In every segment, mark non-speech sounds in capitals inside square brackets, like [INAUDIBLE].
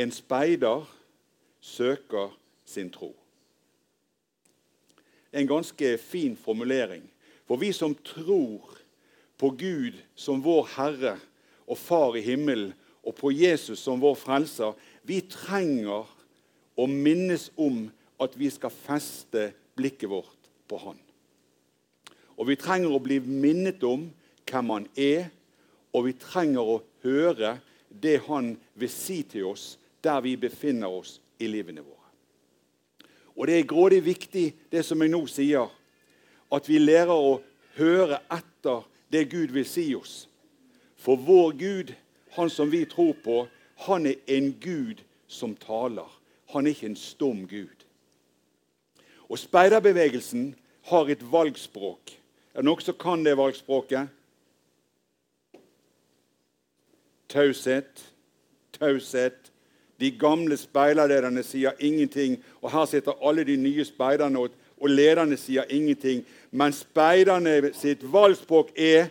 En speider søker sin tro. En ganske fin formulering. For vi som tror på Gud som vår Herre og Far i himmelen, og på Jesus som vår frelser, vi trenger å minnes om at vi skal feste blikket vårt på Han. Og vi trenger å bli minnet om hvem Han er, og vi trenger å høre det Han vil si til oss der vi befinner oss i livene våre. Og det er grådig viktig, det som jeg nå sier, at vi lærer å høre etter det Gud vil si oss. For vår Gud, han som vi tror på, han er en Gud som taler. Han er ikke en stum Gud. Og Speiderbevegelsen har et valgspråk. Er det noen som kan det valgspråket? Taushet, taushet. De gamle speiderlederne sier ingenting. Og her sitter alle de nye speiderne, og, og lederne sier ingenting. Men speiderne sitt valgspråk er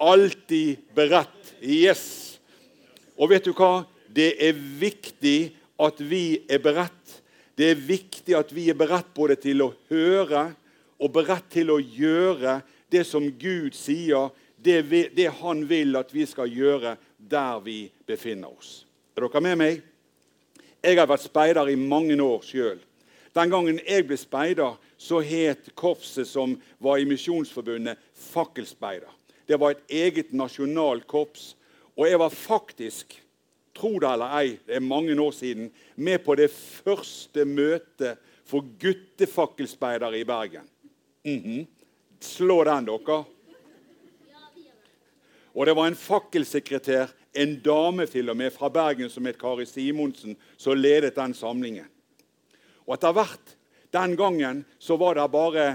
alltid beredt. Yes! Og vet du hva? Det er viktig at vi er beredt. Det er viktig at vi er beredt både til å høre og beredt til å gjøre det som Gud sier, det, det Han vil at vi skal gjøre der vi befinner oss. Er dere med meg? Jeg har vært speider i mange år sjøl. Den gangen jeg ble speider, så het korpset som var i Misjonsforbundet, Fakkelspeider. Det var et eget nasjonalt korps. Og jeg var faktisk, tro det eller ei, det er mange år siden, med på det første møtet for guttefakkelspeider i Bergen. Mm -hmm. Slå den, dere. Og det var en fakkelsekretær, en dame til og med fra Bergen som het Kari Simonsen, som ledet den samlingen. Og etter hvert den gangen så var det bare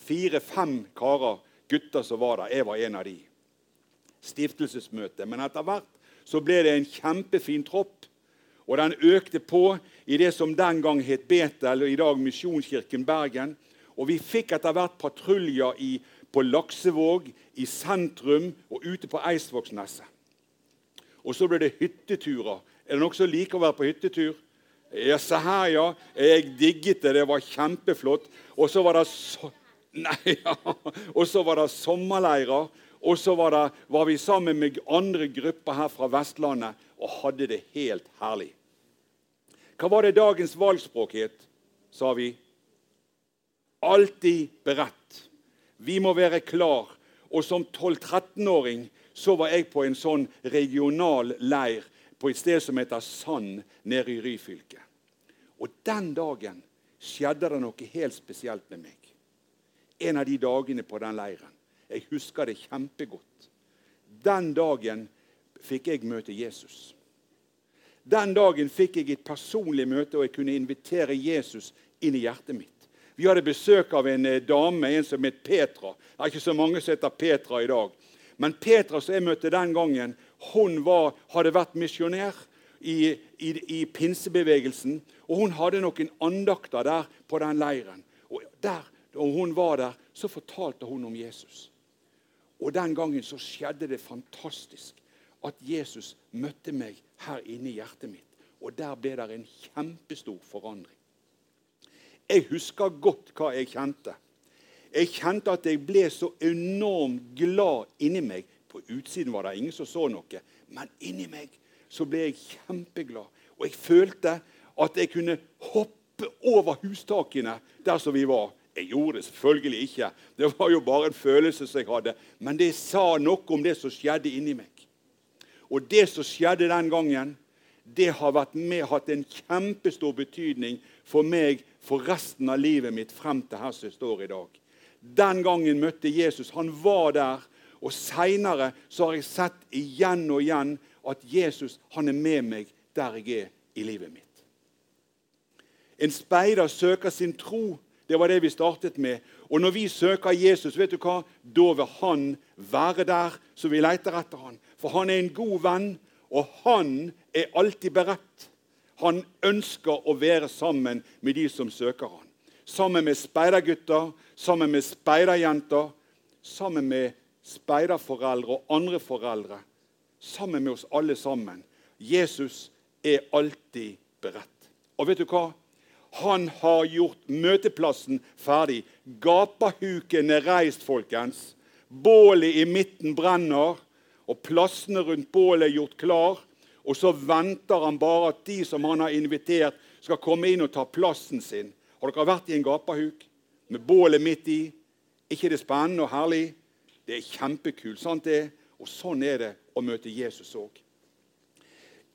fire-fem karer gutter som var der. Jeg var en av de. Stiftelsesmøte. Men etter hvert så ble det en kjempefin tropp. Og den økte på i det som den gang het Betel, og i dag Misjonskirken Bergen. Og vi fikk etter hvert patruljer på Laksevåg, i sentrum og ute på Eidsvågsneset. Og så ble det hytteturer. Er det noen som liker å være på hyttetur? Ja, se her, ja. Jeg digget det. Det var kjempeflott. Og så var det så [LAUGHS] Nei, ja. Og så var det sommerleirer. Og så var, det, var, vi sammen med andre grupper her fra Vestlandet og hadde det helt herlig. Hva var det dagens valgspråk het, sa vi? Alltid beredt. Vi må være klar. Og som 12-13-åring så var jeg på en sånn regional leir på et sted som heter Sand nede i Ryfylke. Og den dagen skjedde det noe helt spesielt med meg en av de dagene på den leiren. Jeg husker det kjempegodt. Den dagen fikk jeg møte Jesus. Den dagen fikk jeg et personlig møte, og jeg kunne invitere Jesus inn i hjertet mitt. Vi hadde besøk av en eh, dame, en som het Petra. Det er ikke så mange som heter Petra i dag. Men Petra som jeg møtte den gangen, hun var, hadde vært misjonær i, i, i, pinsebevegelsen. Og hun hadde noen andakter der på den leiren. Og der og hun var der, så fortalte hun om Jesus. Og Den gangen så skjedde det fantastisk at Jesus møtte meg her inne i hjertet mitt. Og der ble det en kjempestor forandring. Jeg husker godt hva jeg kjente. Jeg kjente at jeg ble så enormt glad inni meg. På utsiden var det ingen som så noe, men inni meg så ble jeg kjempeglad. Og jeg følte at jeg kunne hoppe over hustakene der som vi var. Jeg gjorde det selvfølgelig ikke. Det var jo bare en følelse som jeg hadde. Men det sa noe om det som skjedde inni meg. Og det som skjedde den gangen, det har vært med, hatt en kjempestor betydning for meg for resten av livet mitt frem til her som jeg står i dag. Den gangen møtte Jesus. Han var der. Og seinere har jeg sett igjen og igjen at Jesus han er med meg der jeg er i livet mitt. En speider søker sin tro det var det vi startet med. Og når vi søker Jesus, vet du hva? da vil han være der, så vi leter etter han. For han er en god venn, og han er alltid beredt. Han ønsker å være sammen med de som søker han. Sammen med speidergutter, sammen med speiderjenter, sammen med speiderforeldre og andre foreldre. Sammen med oss alle sammen. Jesus er alltid beredt. Og vet du hva? Han har gjort møteplassen ferdig. Gapahuken er reist, folkens. Bålet i midten brenner, og plassene rundt bålet er gjort klar. Og så venter han bare at de som han har invitert, skal komme inn og ta plassen sin. Har dere vært i en gapahuk med bålet midt i? ikke det spennende og herlig? Det er kjempekult. sant det? Og sånn er det å møte Jesus òg.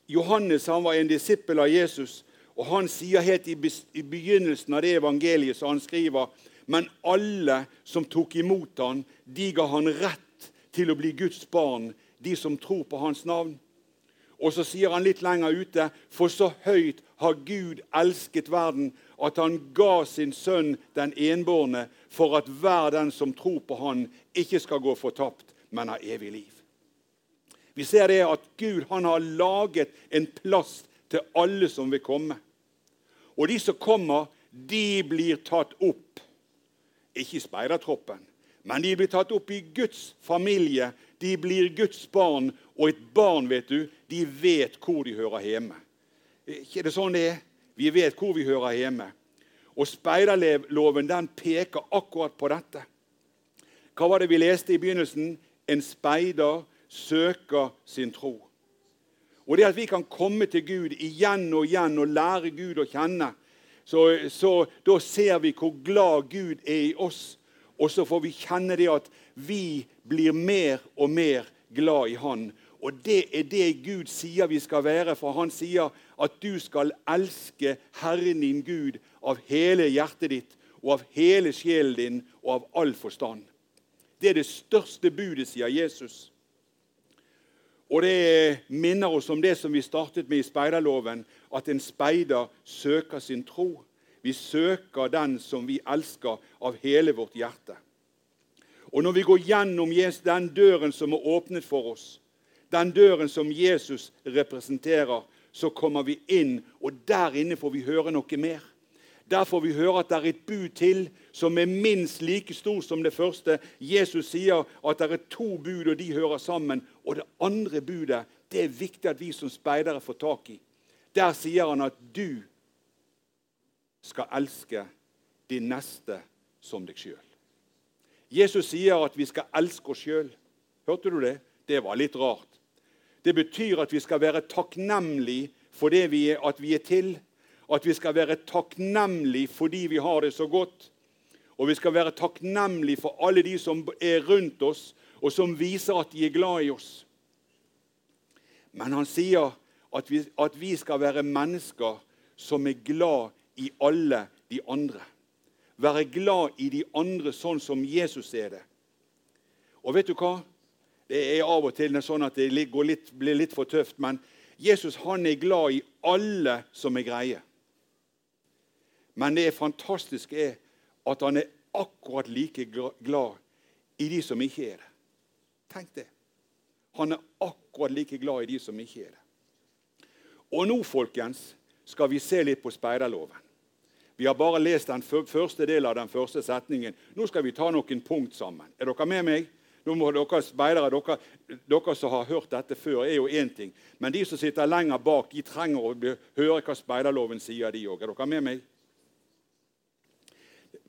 Johannes han var en disippel av Jesus, og han sier helt i begynnelsen av det evangeliet som han skriver Men alle som tok imot han, de ga han rett til å bli Guds barn, de som tror på hans navn. Og så sier han litt lenger ute For så høyt har Gud elsket verden at han ga sin sønn den enbårne, for at hver den som tror på han, ikke skal gå fortapt, men ha evig liv. Vi ser det at Gud han har laget en plass til alle som vil komme. Og de som kommer, de blir tatt opp. Ikke i speidertroppen, men de blir tatt opp i Guds familie. De blir Guds barn, og et barn vet du, de vet hvor de hører hjemme. Ikke er det sånn det er? Vi vet hvor vi hører hjemme. Og speiderloven den peker akkurat på dette. Hva var det vi leste i begynnelsen? En speider søker sin tro. Og det at vi kan komme til Gud igjen og igjen og lære Gud å kjenne, så, så da ser vi hvor glad Gud er i oss. Og så får vi kjenne det at vi blir mer og mer glad i Han. Og det er det Gud sier vi skal være, for han sier at du skal elske Herren din Gud av hele hjertet ditt og av hele sjelen din og av all forstand. Det er det største budet, sier Jesus. Og det minner oss om det som vi startet med i speiderloven, at en speider søker sin tro. Vi søker den som vi elsker av hele vårt hjerte. Og når vi går gjennom den døren som er åpnet for oss, den døren som Jesus representerer, så kommer vi inn, og der inne får vi høre noe mer. Der får vi høre at det er et bud til som er minst like stor som det første. Jesus sier at det er to bud, og de hører sammen. Og det andre budet det er viktig at vi som speidere får tak i. Der sier han at du skal elske din neste som deg sjøl. Jesus sier at vi skal elske oss sjøl. Hørte du det? Det var litt rart. Det betyr at vi skal være takknemlige for det vi er, at vi er til at vi skal være takknemlige fordi vi har det så godt. Og vi skal være takknemlige for alle de som er rundt oss, og som viser at de er glad i oss. Men han sier at vi, at vi skal være mennesker som er glad i alle de andre. Være glad i de andre sånn som Jesus er det. Og vet du hva? Det er av og til sånn at det litt, blir litt for tøft, men Jesus han er glad i alle som er greie. Men det fantastiske er at han er akkurat like glad i de som ikke er det. Tenk det. Han er akkurat like glad i de som ikke er det. Og nå, folkens, skal vi se litt på speiderloven. Vi har bare lest den første delen av den første setningen. Nå skal vi ta noen punkt sammen. Er dere med meg? Nå må dere speidere, dere, dere, som har hørt dette før, er jo én ting. Men de som sitter lenger bak, de trenger å høre hva speiderloven sier, de òg. Er dere med meg?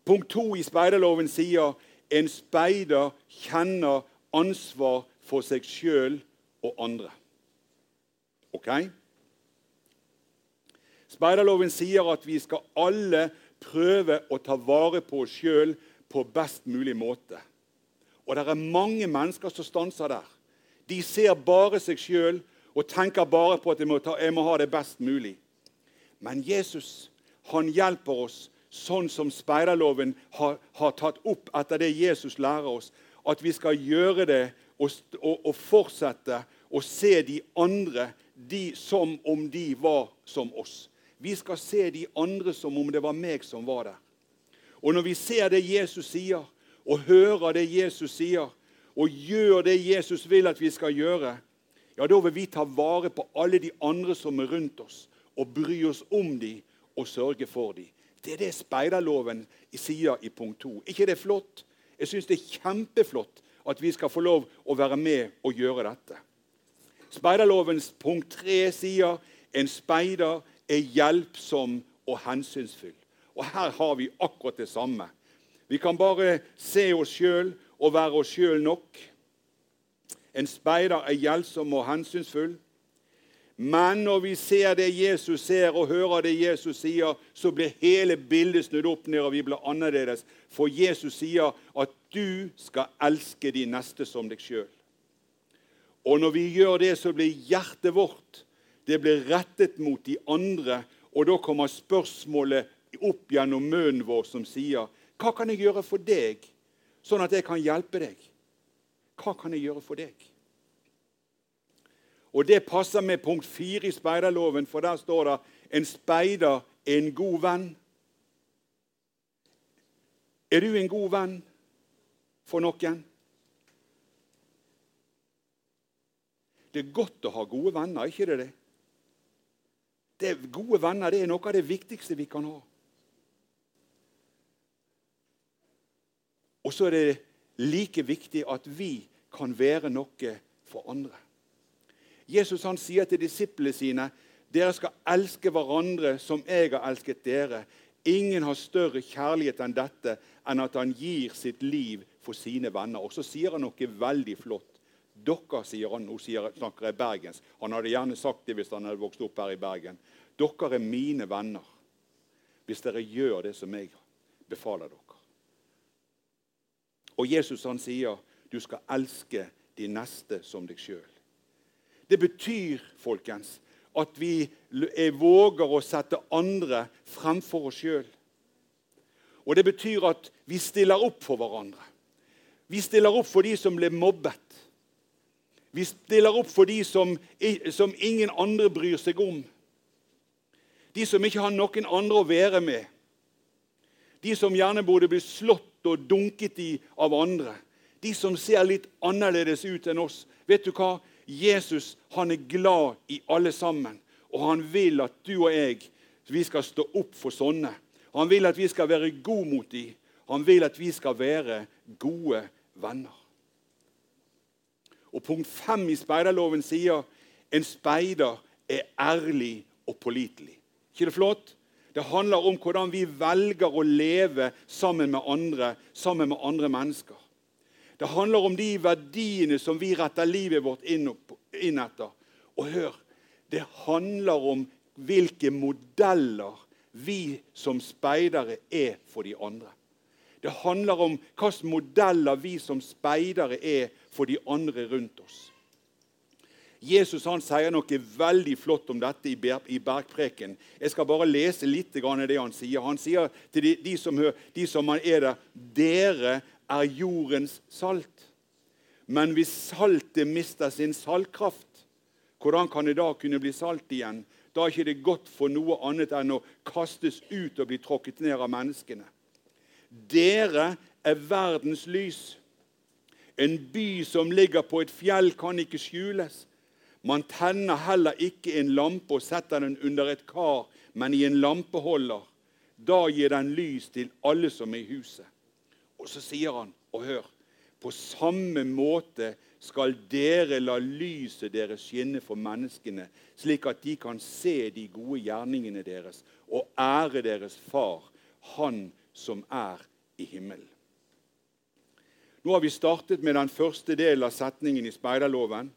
Punkt to i speiderloven sier en speider kjenner ansvar for seg sjøl og andre. Ok? Speiderloven sier at vi skal alle prøve å ta vare på oss sjøl på best mulig måte. Og det er mange mennesker som stanser der. De ser bare seg sjøl og tenker bare på at jeg må, ta, jeg må ha det best mulig. Men Jesus han hjelper oss sånn som speiderloven har, har, tatt opp etter det Jesus lærer oss. At vi skal gjøre det og, og, og fortsette å se de andre de, som om de var som oss. Vi skal se de andre som om det var meg som var der. Og når vi ser det Jesus sier, og hører det Jesus sier, og gjør det Jesus vil at vi skal gjøre, ja, da vil vi ta vare på alle de andre som er rundt oss, og bry oss om dem og sørge for dem. Det er det speiderloven sier i punkt to. ikke det er flott? Jeg syns det er kjempeflott at vi skal få lov å være med og gjøre dette. Speiderlovens punkt tre sier En speider er hjelpsom og hensynsfull. Og her har vi akkurat det samme. Vi kan bare se oss sjøl og være oss sjøl nok. En speider er gjeldsom og hensynsfull. Men når vi ser det Jesus ser og hører det Jesus sier, så blir hele bildet snudd opp ned, og vi blir annerledes. For Jesus sier at du skal elske de neste som deg sjøl. Og når vi gjør det, så blir hjertet vårt det blir rettet mot de andre. Og da kommer spørsmålet opp gjennom munnen vår som sier Hva kan jeg gjøre for deg, sånn at jeg kan hjelpe deg? Hva kan jeg gjøre for deg? Og Det passer med punkt fire i speiderloven, for der står det en speider er en god venn. Er du en god venn for noen? Det er godt å ha gode venner, ikke det? det? Gode venner det er noe av det viktigste vi kan ha. Og så er det like viktig at vi kan være noe for andre. Jesus han sier til disiplene sine dere skal elske hverandre som jeg har elsket dere. Ingen har større kjærlighet enn dette, enn at han gir sitt liv for sine venner. Og så sier han noe veldig flott. Dere, sier han, nå snakker jeg bergens. Han hadde gjerne sagt det hvis han hadde vokst opp her i Bergen. Dere er mine venner hvis dere gjør det som jeg befaler dere. Og Jesus han sier du skal elske de neste som deg sjøl. Det betyr, folkens, at vi våger å sette andre fremfor oss sjøl. Og det betyr at vi stiller opp for hverandre. Vi stiller opp for de som ble mobbet. Vi stiller opp for de som, som ingen andre bryr seg om. De som ikke har noen andre å være med. De som gjerne burde bli slått og dunket i av andre. De som ser litt annerledes ut enn oss. Vet du hva? Jesus han er glad i alle sammen. Og han vil at du og jeg vi skal stå opp for sånne. Han vil at vi skal være gode mot dem. Han vil at vi skal være gode venner. Og Punkt fem i speiderloven sier en speider er ærlig og pålitelig. Ikke det flott? Det handler om hvordan vi velger å leve sammen med andre, sammen med andre mennesker. Det handler om de verdiene som vi retter livet vårt inn, inn etter. Og hør, det handler om hvilke modeller vi som speidere er for de andre. Det handler om hvilke modeller vi som speidere er for de andre rundt oss. Jesus han sier noe veldig flott om dette i bergpreken. Jeg skal bare lese litt av det han sier. Han sier til de, de, som, de som er der Dere er jordens salt. Men hvis saltet mister sin saltkraft, hvordan kan det da kunne bli salt igjen? Da er ikke det godt for noe annet enn å kastes ut og bli tråkket ned av menneskene. Dere er verdens lys. En by som ligger på et fjell, kan ikke skjules. Man tenner heller ikke en lampe og setter den under et kar, men i en lampeholder. Da gir den lys til alle som er i huset. Og så sier han, og hør På samme måte skal dere la lyset deres skinne for menneskene, slik at de kan se de gode gjerningene deres og ære deres far, Han som er i himmelen. Nå har vi startet med den første delen av setningen i speiderloven.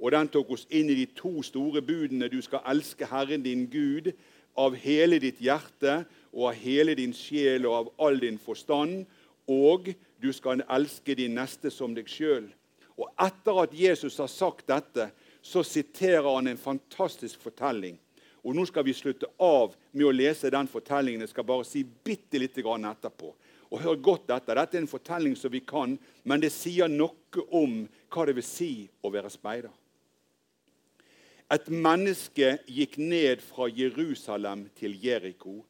Og den tok oss inn i de to store budene. Du skal elske Herren din Gud av hele ditt hjerte og av hele din sjel og av all din forstand og du skal elske din neste som deg sjøl. Og etter at Jesus har sagt dette, så siterer han en fantastisk fortelling. Og Nå skal vi slutte av med å lese den fortellingen. Jeg skal bare si bitte litt etterpå. Og Hør godt dette. Dette er en fortelling som vi kan, men det sier noe om hva det vil si å være speider. Et menneske gikk ned fra Jerusalem til Jeriko,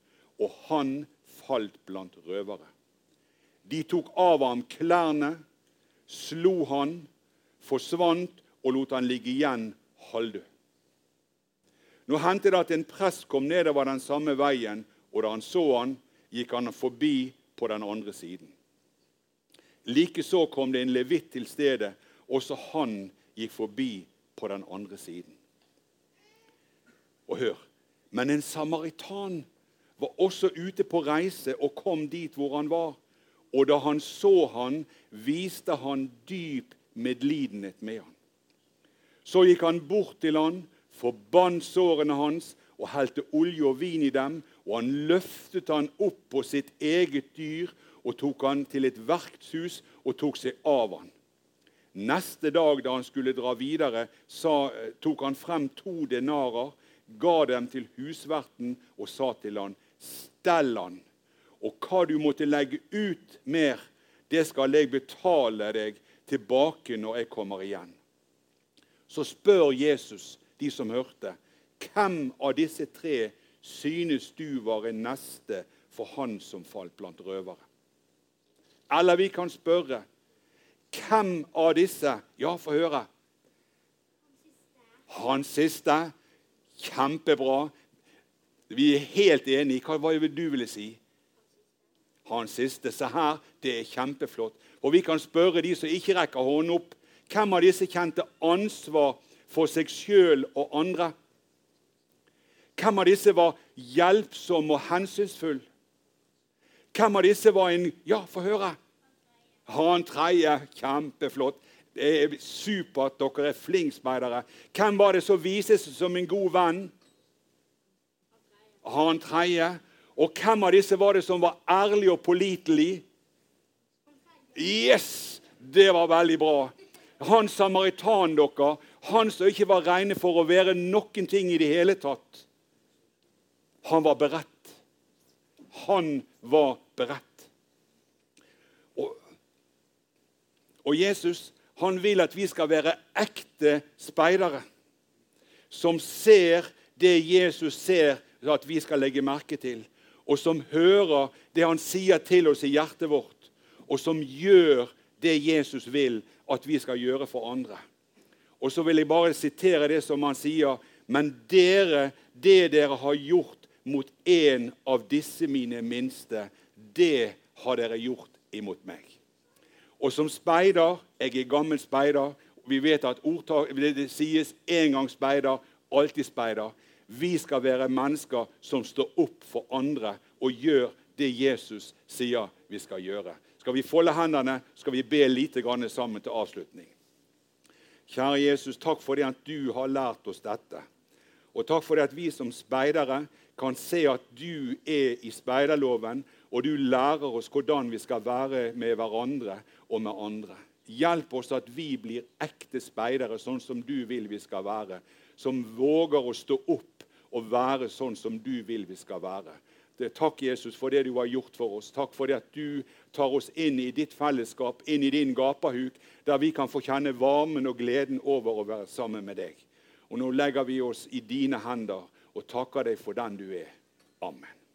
og han falt blant røvere. De tok av ham klærne, slo han, forsvant og lot han ligge igjen halvdød. Nå hendte det at en prest kom nedover den samme veien, og da han så han, gikk han forbi på den andre siden. Likeså kom det en levitt til stedet. Også han gikk forbi på den andre siden. Og hør Men en samaritan var også ute på reise og kom dit hvor han var. Og da han så han, viste han dyp medlidenhet med han. Så gikk han bort til han, forbandt sårene hans og helte olje og vin i dem. Og han løftet han opp på sitt eget dyr og tok han til et verktshus og tok seg av han. Neste dag da han skulle dra videre, sa, tok han frem to denarer, ga dem til husverten og sa til han, stell han, og hva du måtte legge ut mer, det skal jeg betale deg tilbake når jeg kommer igjen. Så spør Jesus de som hørte, hvem av disse tre synes du var en neste for han som falt blant røvere? Eller vi kan spørre hvem av disse Ja, få høre. Han siste. Kjempebra. Vi er helt enige. Hva vil du ville si? Han siste. Se her, det er kjempeflott. Og vi kan spørre de som ikke rekker hånden opp. Hvem av disse kjente ansvar for seg sjøl og andre? Hvem av disse var hjelpsom og hensynsfull? Hvem av disse var en Ja, få høre. Han tredje, kjempeflott. Det er supert. Dere er flinke speidere. Hvem var det som viste seg som en god venn? Han tredje. Og hvem av disse var det som var ærlig og pålitelig? Yes! Det var veldig bra. Han samaritan, dere, han som ikke var regnet for å være noen ting i det hele tatt. Han var beredt. Han var beredt. Og Jesus han vil at vi skal være ekte speidere som ser det Jesus ser at vi skal legge merke til, og som hører det han sier til oss i hjertet vårt, og som gjør det Jesus vil at vi skal gjøre for andre. Og så vil jeg bare sitere det som han sier. Men dere, det dere har gjort mot en av disse mine minste, det har dere gjort imot meg. Og som speider Jeg er gammel speider. Vi vet at ordtak, det sies en gang speider, alltid speider. Vi skal være mennesker som står opp for andre og gjør det Jesus sier vi skal gjøre. Skal vi folde hendene, skal vi be lite grann sammen til avslutning. Kjære Jesus, takk for det at du har lært oss dette. Og takk for det at vi som speidere kan se at du er i speiderloven, og du lærer oss hvordan vi skal være med hverandre og med andre. Hjelp oss at vi blir ekte speidere, sånn som du vil vi skal være. Som våger å stå opp og være sånn som du vil vi skal være. Takk, Jesus, for det du har gjort for oss. Takk for det at du tar oss inn i ditt fellesskap, inn i din gapahuk, der vi kan få kjenne varmen og gleden over å være sammen med deg. Og nå legger vi oss i dine hender og takker deg for den du er. Amen.